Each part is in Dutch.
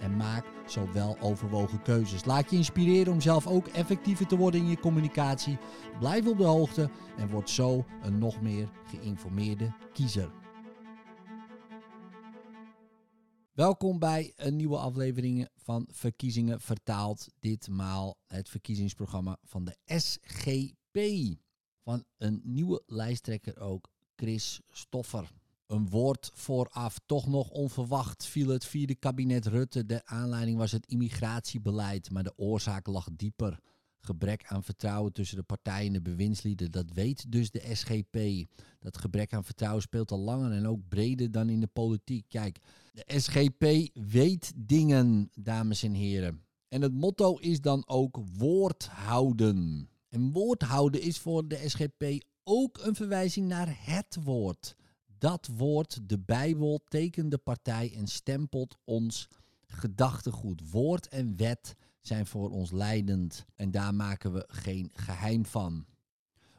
en maak zo wel overwogen keuzes. Laat je inspireren om zelf ook effectiever te worden in je communicatie. Blijf op de hoogte en word zo een nog meer geïnformeerde kiezer. Welkom bij een nieuwe aflevering van Verkiezingen Vertaald. Ditmaal het verkiezingsprogramma van de SGP. Van een nieuwe lijsttrekker ook, Chris Stoffer. Een woord vooraf, toch nog onverwacht viel het vierde kabinet Rutte. De aanleiding was het immigratiebeleid, maar de oorzaak lag dieper. Gebrek aan vertrouwen tussen de partijen en de bewindslieden, dat weet dus de SGP. Dat gebrek aan vertrouwen speelt al langer en ook breder dan in de politiek. Kijk, de SGP weet dingen, dames en heren. En het motto is dan ook woord houden. En woord houden is voor de SGP ook een verwijzing naar het woord. Dat woord, de Bijbel, tekent de partij en stempelt ons gedachtegoed. Woord en wet zijn voor ons leidend en daar maken we geen geheim van.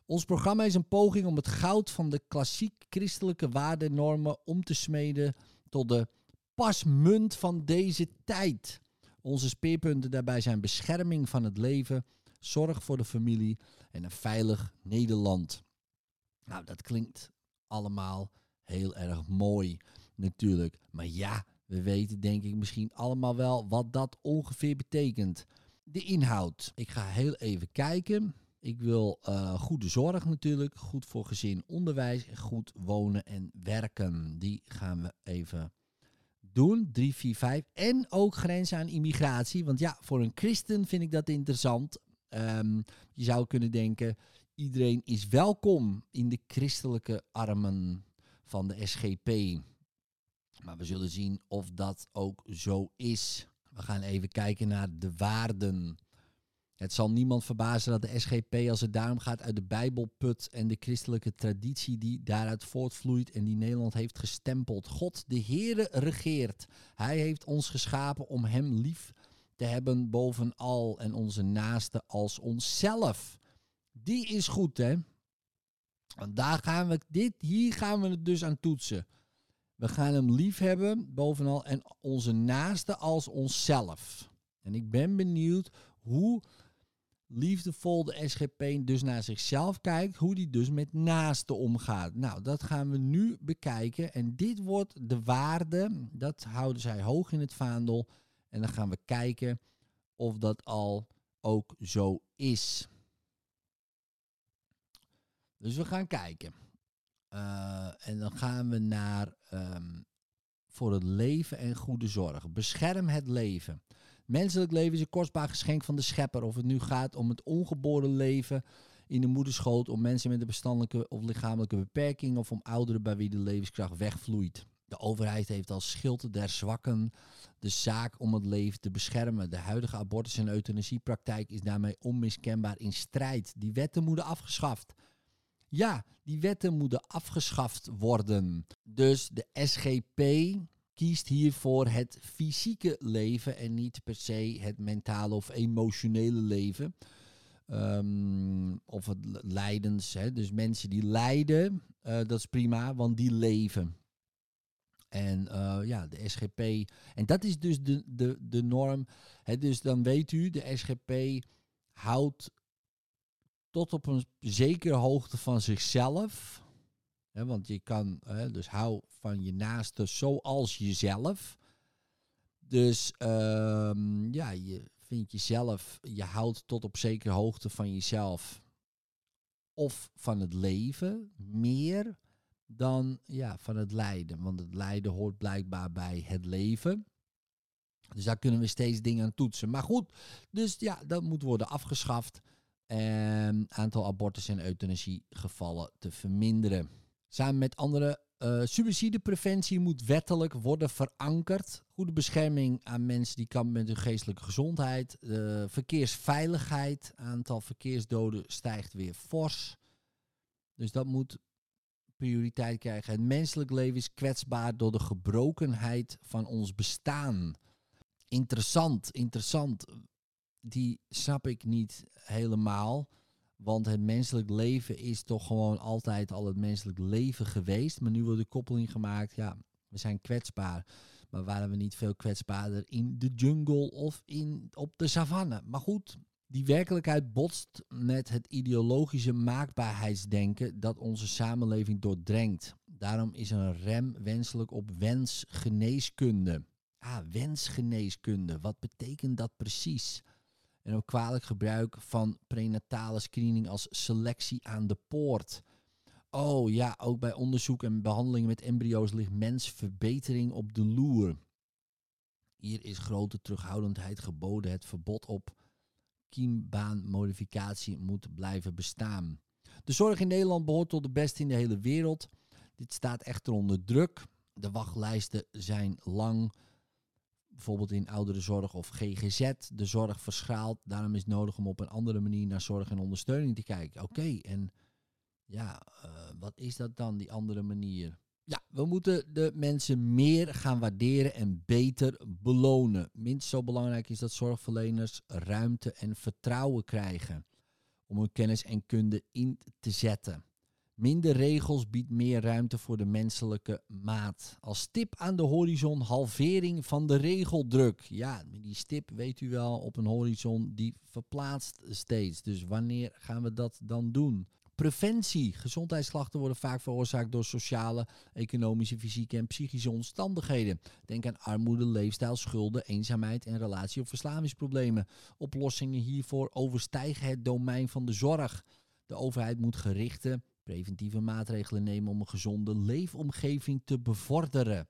Ons programma is een poging om het goud van de klassiek christelijke waardenormen om te smeden tot de pasmunt van deze tijd. Onze speerpunten daarbij zijn bescherming van het leven, zorg voor de familie en een veilig Nederland. Nou, dat klinkt allemaal heel erg mooi natuurlijk. Maar ja, we weten denk ik misschien allemaal wel wat dat ongeveer betekent. De inhoud. Ik ga heel even kijken. Ik wil uh, goede zorg natuurlijk, goed voor gezin, onderwijs, goed wonen en werken. Die gaan we even doen. 3, 4, 5. En ook grenzen aan immigratie. Want ja, voor een christen vind ik dat interessant. Um, je zou kunnen denken, iedereen is welkom in de christelijke armen van de SGP. Maar we zullen zien of dat ook zo is. We gaan even kijken naar de waarden. Het zal niemand verbazen dat de SGP, als het daarom gaat, uit de Bijbelput en de christelijke traditie die daaruit voortvloeit en die Nederland heeft gestempeld. God, de Heere, regeert. Hij heeft ons geschapen om Hem lief te hebben bovenal en onze naaste als onszelf. Die is goed, hè? Want daar gaan we, dit, hier gaan we het dus aan toetsen. We gaan hem lief hebben, bovenal, en onze naaste als onszelf. En ik ben benieuwd hoe liefdevol de SGP dus naar zichzelf kijkt, hoe die dus met naasten omgaat. Nou, dat gaan we nu bekijken. En dit wordt de waarde, dat houden zij hoog in het vaandel. En dan gaan we kijken of dat al ook zo is. Dus we gaan kijken. Uh, en dan gaan we naar um, voor het leven en goede zorg. Bescherm het leven. Menselijk leven is een kostbaar geschenk van de schepper. Of het nu gaat om het ongeboren leven in de moederschoot, om mensen met een verstandelijke of lichamelijke beperking, of om ouderen bij wie de levenskracht wegvloeit. De overheid heeft als schild der zwakken de zaak om het leven te beschermen. De huidige abortus- en euthanasiepraktijk is daarmee onmiskenbaar in strijd. Die wetten moeten afgeschaft. Ja, die wetten moeten afgeschaft worden. Dus de SGP kiest hiervoor het fysieke leven en niet per se het mentale of emotionele leven. Um, of het lijdens. Hè. Dus mensen die lijden, uh, dat is prima, want die leven. En uh, ja, de SGP. En dat is dus de, de, de norm. Hè, dus dan weet u, de SGP houdt tot op een zekere hoogte van zichzelf. Hè, want je kan, hè, dus hou van je naaste zoals jezelf. Dus um, ja, je vindt jezelf, je houdt tot op zekere hoogte van jezelf of van het leven meer dan ja, van het lijden. Want het lijden hoort blijkbaar bij het leven. Dus daar kunnen we steeds dingen aan toetsen. Maar goed, dus ja, dat moet worden afgeschaft en aantal abortus- en euthanasiegevallen te verminderen. Samen met andere uh, suïcidepreventie moet wettelijk worden verankerd. Goede bescherming aan mensen die kampen met hun geestelijke gezondheid. Uh, verkeersveiligheid, aantal verkeersdoden stijgt weer fors. Dus dat moet prioriteit krijgen. Het menselijk leven is kwetsbaar door de gebrokenheid van ons bestaan. Interessant, interessant. Die snap ik niet helemaal. Want het menselijk leven is toch gewoon altijd al het menselijk leven geweest. Maar nu wordt de koppeling gemaakt, ja, we zijn kwetsbaar. Maar waren we niet veel kwetsbaarder in de jungle of in, op de savanne? Maar goed, die werkelijkheid botst met het ideologische maakbaarheidsdenken dat onze samenleving doordrenkt. Daarom is een rem wenselijk op wensgeneeskunde. Ah, wensgeneeskunde. Wat betekent dat precies? En ook kwalijk gebruik van prenatale screening als selectie aan de poort. Oh ja, ook bij onderzoek en behandeling met embryo's ligt mensverbetering op de loer. Hier is grote terughoudendheid geboden. Het verbod op kiembaanmodificatie moet blijven bestaan. De zorg in Nederland behoort tot de beste in de hele wereld. Dit staat echter onder druk. De wachtlijsten zijn lang, bijvoorbeeld in ouderenzorg of GGZ. De zorg verschaalt. Daarom is het nodig om op een andere manier naar zorg en ondersteuning te kijken. Oké, en ja, uh, wat is dat dan, die andere manier? Ja, we moeten de mensen meer gaan waarderen en beter belonen. Minst zo belangrijk is dat zorgverleners ruimte en vertrouwen krijgen om hun kennis en kunde in te zetten. Minder regels biedt meer ruimte voor de menselijke maat. Als stip aan de horizon halvering van de regeldruk. Ja, die stip weet u wel op een horizon die verplaatst steeds. Dus wanneer gaan we dat dan doen? Preventie. Gezondheidsklachten worden vaak veroorzaakt door sociale, economische, fysieke en psychische omstandigheden. Denk aan armoede, leefstijl, schulden, eenzaamheid en relatie- of verslavingsproblemen. Oplossingen hiervoor overstijgen het domein van de zorg. De overheid moet gerichte, preventieve maatregelen nemen om een gezonde leefomgeving te bevorderen.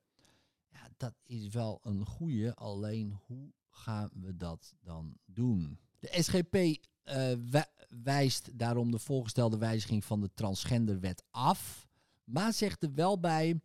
Ja, dat is wel een goede, alleen hoe gaan we dat dan doen? De SGP uh, wijst daarom de voorgestelde wijziging van de transgenderwet af. Maar zegt er wel bij.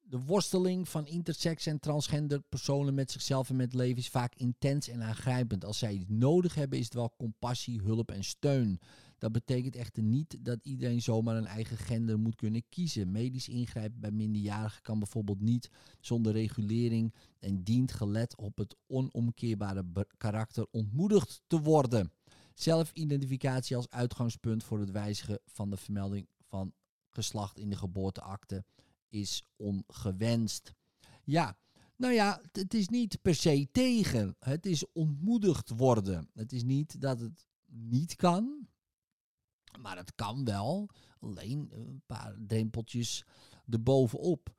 De worsteling van intersex en transgender personen met zichzelf en met leven is vaak intens en aangrijpend. Als zij iets nodig hebben, is het wel compassie, hulp en steun. Dat betekent echter niet dat iedereen zomaar een eigen gender moet kunnen kiezen. Medisch ingrijpen bij minderjarigen kan bijvoorbeeld niet zonder regulering en dient gelet op het onomkeerbare karakter ontmoedigd te worden. Zelfidentificatie als uitgangspunt voor het wijzigen van de vermelding van geslacht in de geboorteakte is ongewenst. Ja, nou ja, het is niet per se tegen. Het is ontmoedigd worden. Het is niet dat het niet kan, maar het kan wel. Alleen een paar drempeltjes erbovenop.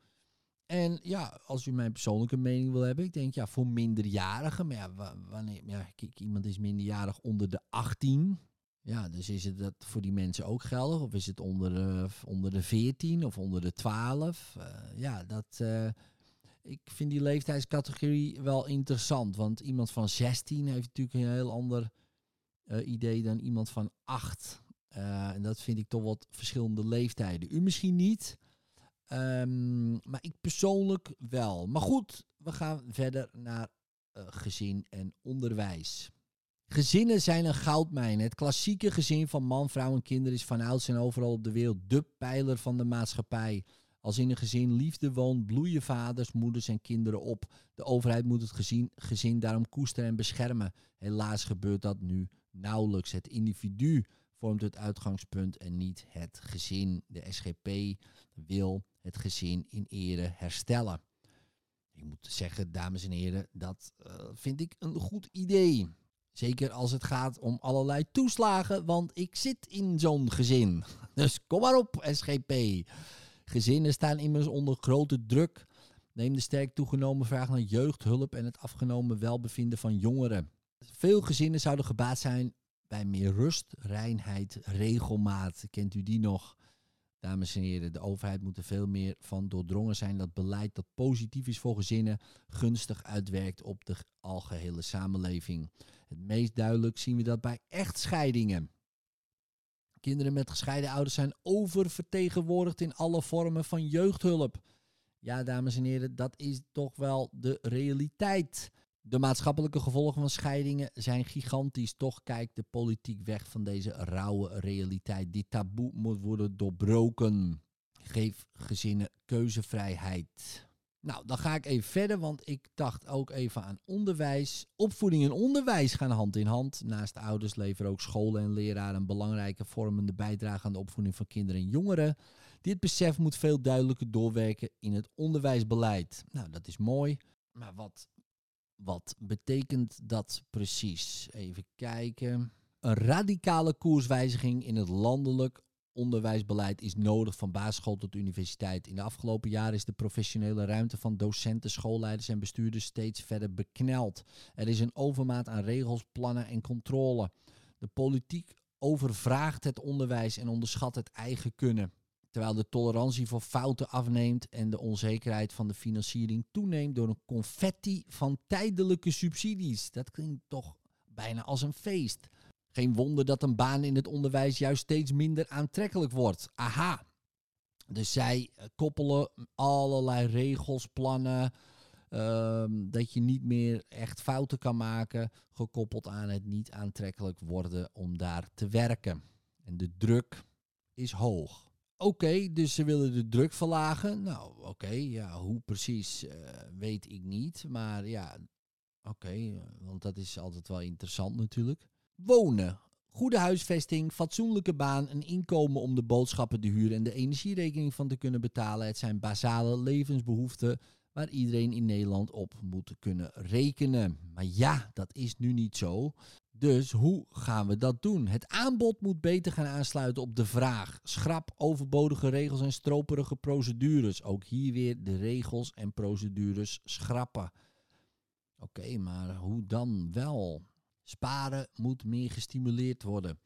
En ja, als u mijn persoonlijke mening wil hebben, ik denk ja, voor minderjarigen, maar ja, wanneer, ja, kijk, iemand is minderjarig onder de 18, ja, dus is het dat voor die mensen ook geldig? Of is het onder de, onder de 14 of onder de 12? Uh, eh, ja, dat, ik vind die leeftijdscategorie wel interessant, want iemand van 16 heeft natuurlijk een heel ander idee dan iemand van 8. En dat vind ik toch wat verschillende leeftijden. U misschien niet. Um, maar ik persoonlijk wel. Maar goed, we gaan verder naar uh, gezin en onderwijs. Gezinnen zijn een goudmijn. Het klassieke gezin van man, vrouw en kinderen is van ouds en overal op de wereld de pijler van de maatschappij. Als in een gezin liefde woont, bloeien vaders, moeders en kinderen op. De overheid moet het gezin, gezin daarom koesteren en beschermen. Helaas gebeurt dat nu nauwelijks. Het individu vormt het uitgangspunt en niet het gezin. De SGP wil het gezin in ere herstellen. Ik moet zeggen, dames en heren, dat uh, vind ik een goed idee. Zeker als het gaat om allerlei toeslagen, want ik zit in zo'n gezin. Dus kom maar op, SGP. Gezinnen staan immers onder grote druk. Neem de sterk toegenomen vraag naar jeugdhulp en het afgenomen welbevinden van jongeren. Veel gezinnen zouden gebaat zijn bij meer rust, reinheid, regelmaat. Kent u die nog? Dames en heren, de overheid moet er veel meer van doordrongen zijn dat beleid dat positief is voor gezinnen gunstig uitwerkt op de algehele samenleving. Het meest duidelijk zien we dat bij echtscheidingen. Kinderen met gescheiden ouders zijn oververtegenwoordigd in alle vormen van jeugdhulp. Ja, dames en heren, dat is toch wel de realiteit. De maatschappelijke gevolgen van scheidingen zijn gigantisch. Toch kijkt de politiek weg van deze rauwe realiteit. Dit taboe moet worden doorbroken. Geef gezinnen keuzevrijheid. Nou, dan ga ik even verder, want ik dacht ook even aan onderwijs. Opvoeding en onderwijs gaan hand in hand. Naast ouders leveren ook scholen en leraren een belangrijke vormende bijdrage aan de opvoeding van kinderen en jongeren. Dit besef moet veel duidelijker doorwerken in het onderwijsbeleid. Nou, dat is mooi. Maar wat, wat betekent dat precies? Even kijken. Een radicale koerswijziging in het landelijk onderwijsbeleid is nodig van basisschool tot universiteit. In de afgelopen jaren is de professionele ruimte van docenten, schoolleiders en bestuurders steeds verder bekneld. Er is een overmaat aan regels, plannen en controle. De politiek overvraagt het onderwijs en onderschat het eigen kunnen. Terwijl de tolerantie voor fouten afneemt en de onzekerheid van de financiering toeneemt door een confetti van tijdelijke subsidies. Dat klinkt toch bijna als een feest. Geen wonder dat een baan in het onderwijs juist steeds minder aantrekkelijk wordt. Aha. Dus zij eh, koppelen allerlei regels, plannen, ehm, dat je niet meer echt fouten kan maken, gekoppeld aan het niet aantrekkelijk worden om daar te werken. En de druk is hoog. Oké, dus ze willen de druk verlagen. Nou, oké, ja, hoe precies uh, weet ik niet. Maar ja, oké, eh, want dat is altijd wel interessant natuurlijk. Wonen. Goede huisvesting, fatsoenlijke baan, een inkomen om de boodschappen, de huur en de energierekening van te kunnen betalen. Het zijn basale levensbehoeften waar iedereen in Nederland op moet kunnen rekenen. Maar ja, dat is nu niet zo. Dus hoe gaan we dat doen? Het aanbod moet beter gaan aansluiten op de vraag. Schrap overbodige regels en stroperige procedures. Ook hier weer de regels en procedures schrappen. Oké, maar hoe dan wel? Sparen moet meer gestimuleerd worden.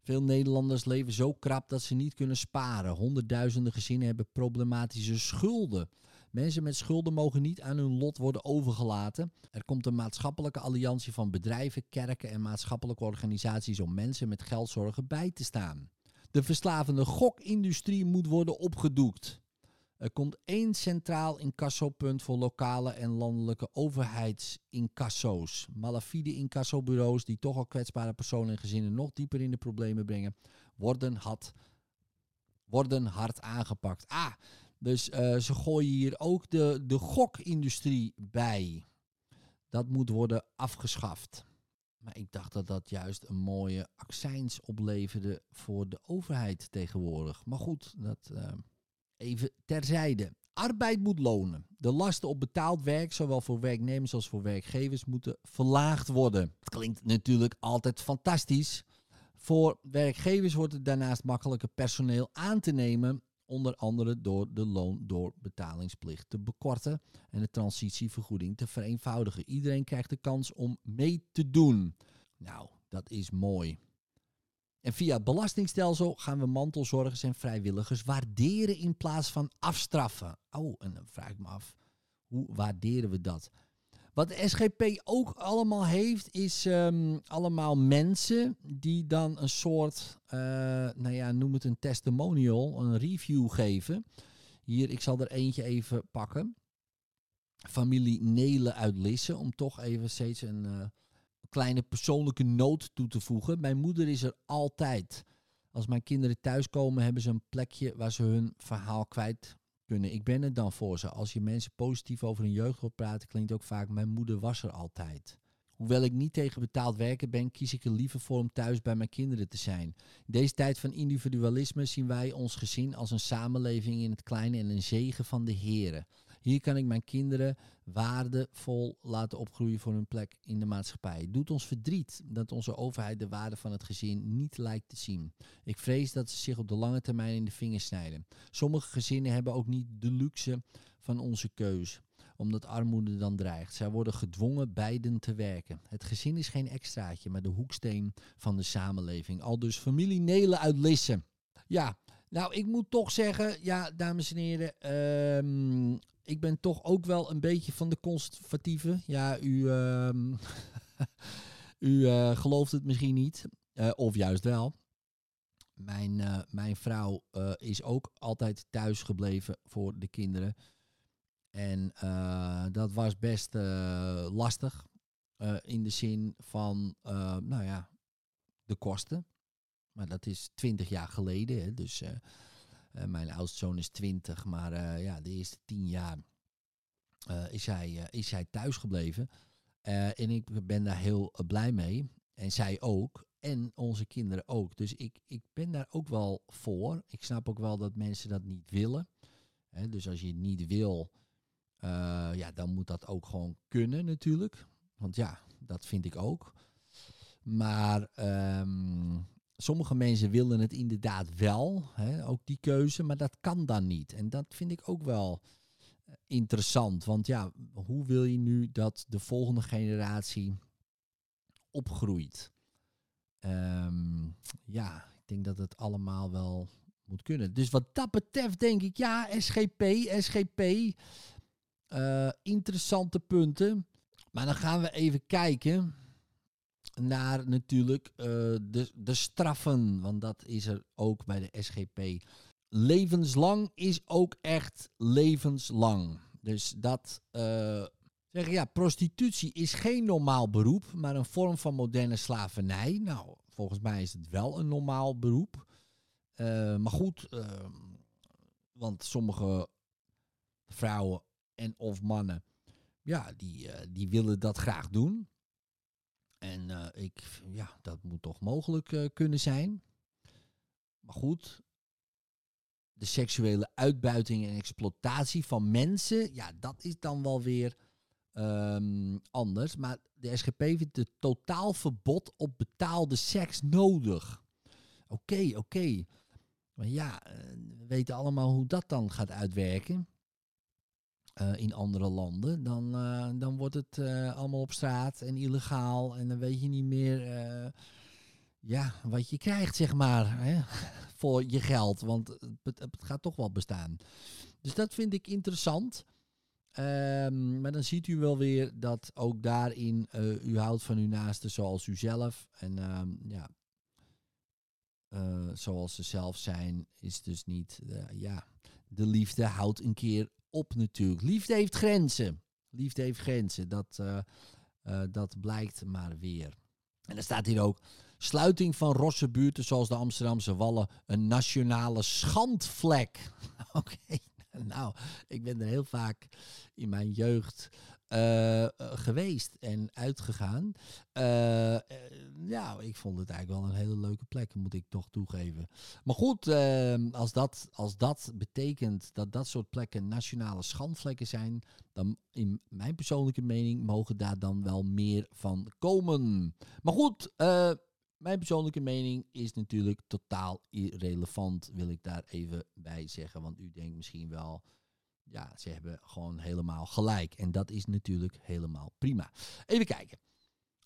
Veel Nederlanders leven zo krap dat ze niet kunnen sparen. Honderdduizenden gezinnen hebben problematische schulden. Mensen met schulden mogen niet aan hun lot worden overgelaten. Er komt een maatschappelijke alliantie van bedrijven, kerken en maatschappelijke organisaties om mensen met geldzorgen bij te staan. De verslavende gokindustrie moet worden opgedoekt. Er komt één centraal incassopunt voor lokale en landelijke overheidsincasso's. Malafide incassobureaus die toch al kwetsbare personen en gezinnen nog dieper in de problemen brengen, worden, had, worden hard aangepakt. Ah, dus uh, ze gooien hier ook de, de gokindustrie bij. Dat moet worden afgeschaft. Maar ik dacht dat dat juist een mooie accijns opleverde voor de overheid tegenwoordig. Maar goed, dat uh, even terzijde. Arbeid moet lonen. De lasten op betaald werk, zowel voor werknemers als voor werkgevers, moeten verlaagd worden. Klinkt natuurlijk altijd fantastisch. Voor werkgevers wordt het daarnaast makkelijker personeel aan te nemen onder andere door de loondoorbetalingplicht te bekorten en de transitievergoeding te vereenvoudigen. Iedereen krijgt de kans om mee te doen. Nou, dat is mooi. En via het belastingstelsel gaan we mantelzorgers en vrijwilligers waarderen in plaats van afstraffen. Oh, en dan vraag ik me af, hoe waarderen we dat? Wat de SGP ook allemaal heeft, is ehm, allemaal mensen die dan een soort, uh, nou ja, noem het een testimonial, een review geven. Hier, ik zal er eentje even pakken. Familie Nelen uit Lisse, om toch even steeds een uh, kleine persoonlijke noot toe te voegen. Mijn moeder is er altijd. Als mijn kinderen thuiskomen, hebben ze een plekje waar ze hun verhaal kwijt kunnen. Ik ben er dan voor ze. Als je mensen positief over hun jeugd hoort praten, klinkt ook vaak: Mijn moeder was er altijd. Hoewel ik niet tegen betaald werken ben, kies ik er liever voor om thuis bij mijn kinderen te zijn. In deze tijd van individualisme zien wij ons gezin als een samenleving in het kleine en een zegen van de Here. Hier kan ik mijn kinderen waardevol laten opgroeien voor hun plek in de maatschappij. Het doet ons verdriet dat onze overheid de waarde van het gezin niet lijkt te zien. Ik vrees dat ze zich op de lange termijn in de vingers snijden. Sommige gezinnen hebben ook niet de luxe van onze keus omdat armoede dan dreigt. Zij worden gedwongen beiden te werken. Het gezin is geen extraatje, maar de hoeksteen van de samenleving. Al dus familie Nelen uit Lissen. Ja, nou, ik moet toch zeggen, ja, dames en heren, um, ik ben toch ook wel een beetje van de conservatieve. Ja, u, uh, u uh, gelooft het misschien niet, uh, of juist wel. Mijn, uh, mijn vrouw is ook altijd thuis gebleven voor de kinderen. En dat was best lastig. in de zin van, nou ja, de kosten. Maar dat is twintig jaar geleden. Hè, dus mijn oudste zoon is twintig. Maar ja, de eerste tien jaar is, hij, is hij thuis gebleven. en ik ben daar heel blij mee. En zij ook. En onze kinderen ook. Dus ik, ik ben daar ook wel voor. Ik snap ook wel dat mensen dat niet willen. dus als je het niet wil, ja, dan moet dat ook gewoon kunnen natuurlijk. Want ja, dat vind ik ook. Maar um, sommige mensen willen het inderdaad wel, hè, ook die keuze, maar dat kan dan niet. En dat vind ik ook wel eh, interessant. Want ja, hoe wil je nu dat de volgende generatie opgroeit? Um, ja, ik denk dat het allemaal wel moet kunnen. Dus wat dat betreft denk ik, ja, SGP, SGP, uh, interessante punten. Maar dan gaan we even kijken naar natuurlijk uh, de, de straffen. Want dat is er ook bij de SGP. Levenslang is ook echt levenslang. Dus dat uh, zeggen, ja, prostitutie is geen normaal beroep, maar een vorm van moderne slavernij. Nou, volgens mij is het wel een normaal beroep. Uh, maar goed, uh, want sommige vrouwen en of mannen, ja, die, die willen dat graag doen. En ik, ja, dat moet toch mogelijk kunnen zijn. Maar goed, de seksuele uitbuiting en exploitatie van mensen, ja, dat is dan wel weer um, anders. Maar de SGP vindt het totaal verbod op betaalde seks nodig. Oké, oké. Maar ja, eh, we weten allemaal hoe dat dan gaat uitwerken. Uh, in andere landen. Dan, uh, dan wordt het uh, allemaal op straat en illegaal. En dan weet je niet meer ja, wat je krijgt, zeg maar. Hè, voor je geld. Want het, het, gaat toch wel bestaan. Dus dat vind ik interessant. Um, maar dan ziet u wel weer dat ook daarin u houdt van uw naasten zoals u zelf. En um, ja, zoals ze zelf zijn, is dus niet, ja, de liefde houdt een keer op natuurlijk. Liefde heeft grenzen. Liefde heeft grenzen. Dat, dat blijkt maar weer. En dan staat hier ook, sluiting van rosse buurten zoals de Amsterdamse Wallen, een nationale schandvlek. Oké. Nou, ik ben er heel vaak in mijn jeugd uh, geweest en uitgegaan. Uh, ja, ik vond het eigenlijk wel een hele leuke plek, moet ik toch toegeven. Maar goed, ehm, als, dat, als dat betekent dat dat soort plekken nationale schandvlekken zijn, dan in mijn persoonlijke mening mogen daar dan wel meer van komen. Maar goed, mijn persoonlijke mening is natuurlijk totaal irrelevant, wil ik daar even bij zeggen. Want u denkt misschien wel, ja, ze hebben gewoon helemaal gelijk. En dat is natuurlijk helemaal prima. Even kijken.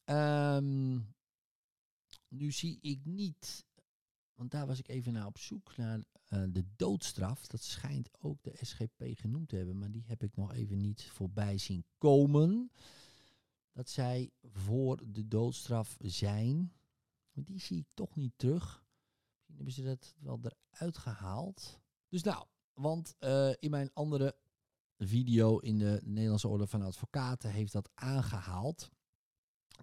Um, nu zie ik niet, want daar was ik even naar op zoek naar uh, de doodstraf. Dat schijnt ook de SGP genoemd te hebben, maar die heb ik nog even niet voorbij zien komen. Dat zij voor de doodstraf zijn. Maar die zie ik toch niet terug. Misschien hebben ze dat wel eruit gehaald. Dus nou, want uh, in mijn andere video in de Nederlandse Orde van Advocaten heeft dat aangehaald.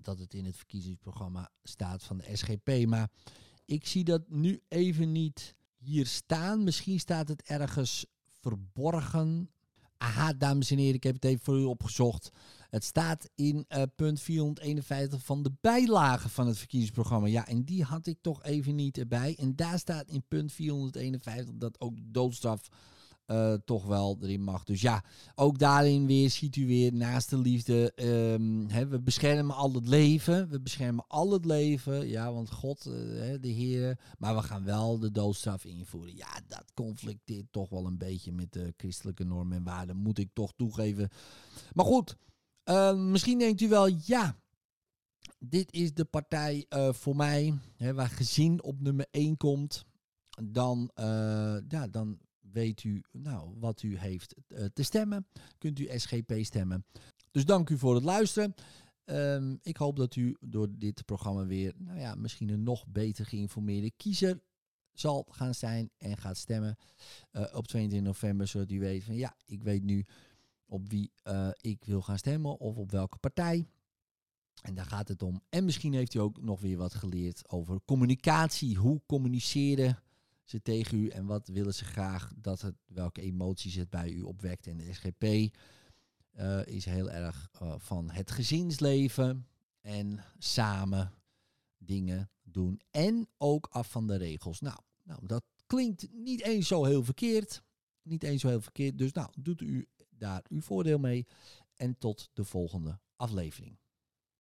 Dat het in het verkiezingsprogramma staat van de SGP. Maar ik zie dat nu even niet hier staan. Misschien staat het ergens verborgen. Aha, dames en heren, ik heb het even voor u opgezocht. Het staat in uh, punt 451 van de bijlage van het verkiezingsprogramma. Ja, en die had ik toch even niet erbij. En daar staat in punt 451 dat ook doodstraf uh, toch wel erin mag. Dus ja, ook daarin weer ziet u weer naast de liefde. Um, hè, we beschermen al het leven. We beschermen al het leven. Ja, want God, uh, de Heer. Maar we gaan wel de doodstraf invoeren. Ja, dat conflicteert toch wel een beetje met de christelijke normen en waarden. Moet ik toch toegeven. Maar goed, uh, misschien denkt u wel, ja. Dit is de partij uh, voor mij, hè, waar gezin op nummer 1 komt. Dan, ja, dan weet u nou, wat u heeft uh, te stemmen. Kunt u SGP stemmen. Dus dank u voor het luisteren. Um, ik hoop dat u door dit programma weer, nou ja, misschien een nog beter geïnformeerde kiezer zal gaan zijn en gaat stemmen op 22 november, zodat u weet van ja, ik weet nu op wie uh, ik wil gaan stemmen of op welke partij. En daar gaat het om. En misschien heeft u ook nog weer wat geleerd over communicatie. Hoe communiceren ze tegen u en wat willen ze graag dat het, welke emoties het bij u opwekt. En de SGP uh, is heel erg uh, van het gezinsleven en samen dingen doen. En ook af van de regels. Nou, nou, dat klinkt niet eens zo heel verkeerd. Niet eens zo heel verkeerd. Dus nou, doet u daar uw voordeel mee. En tot de volgende aflevering.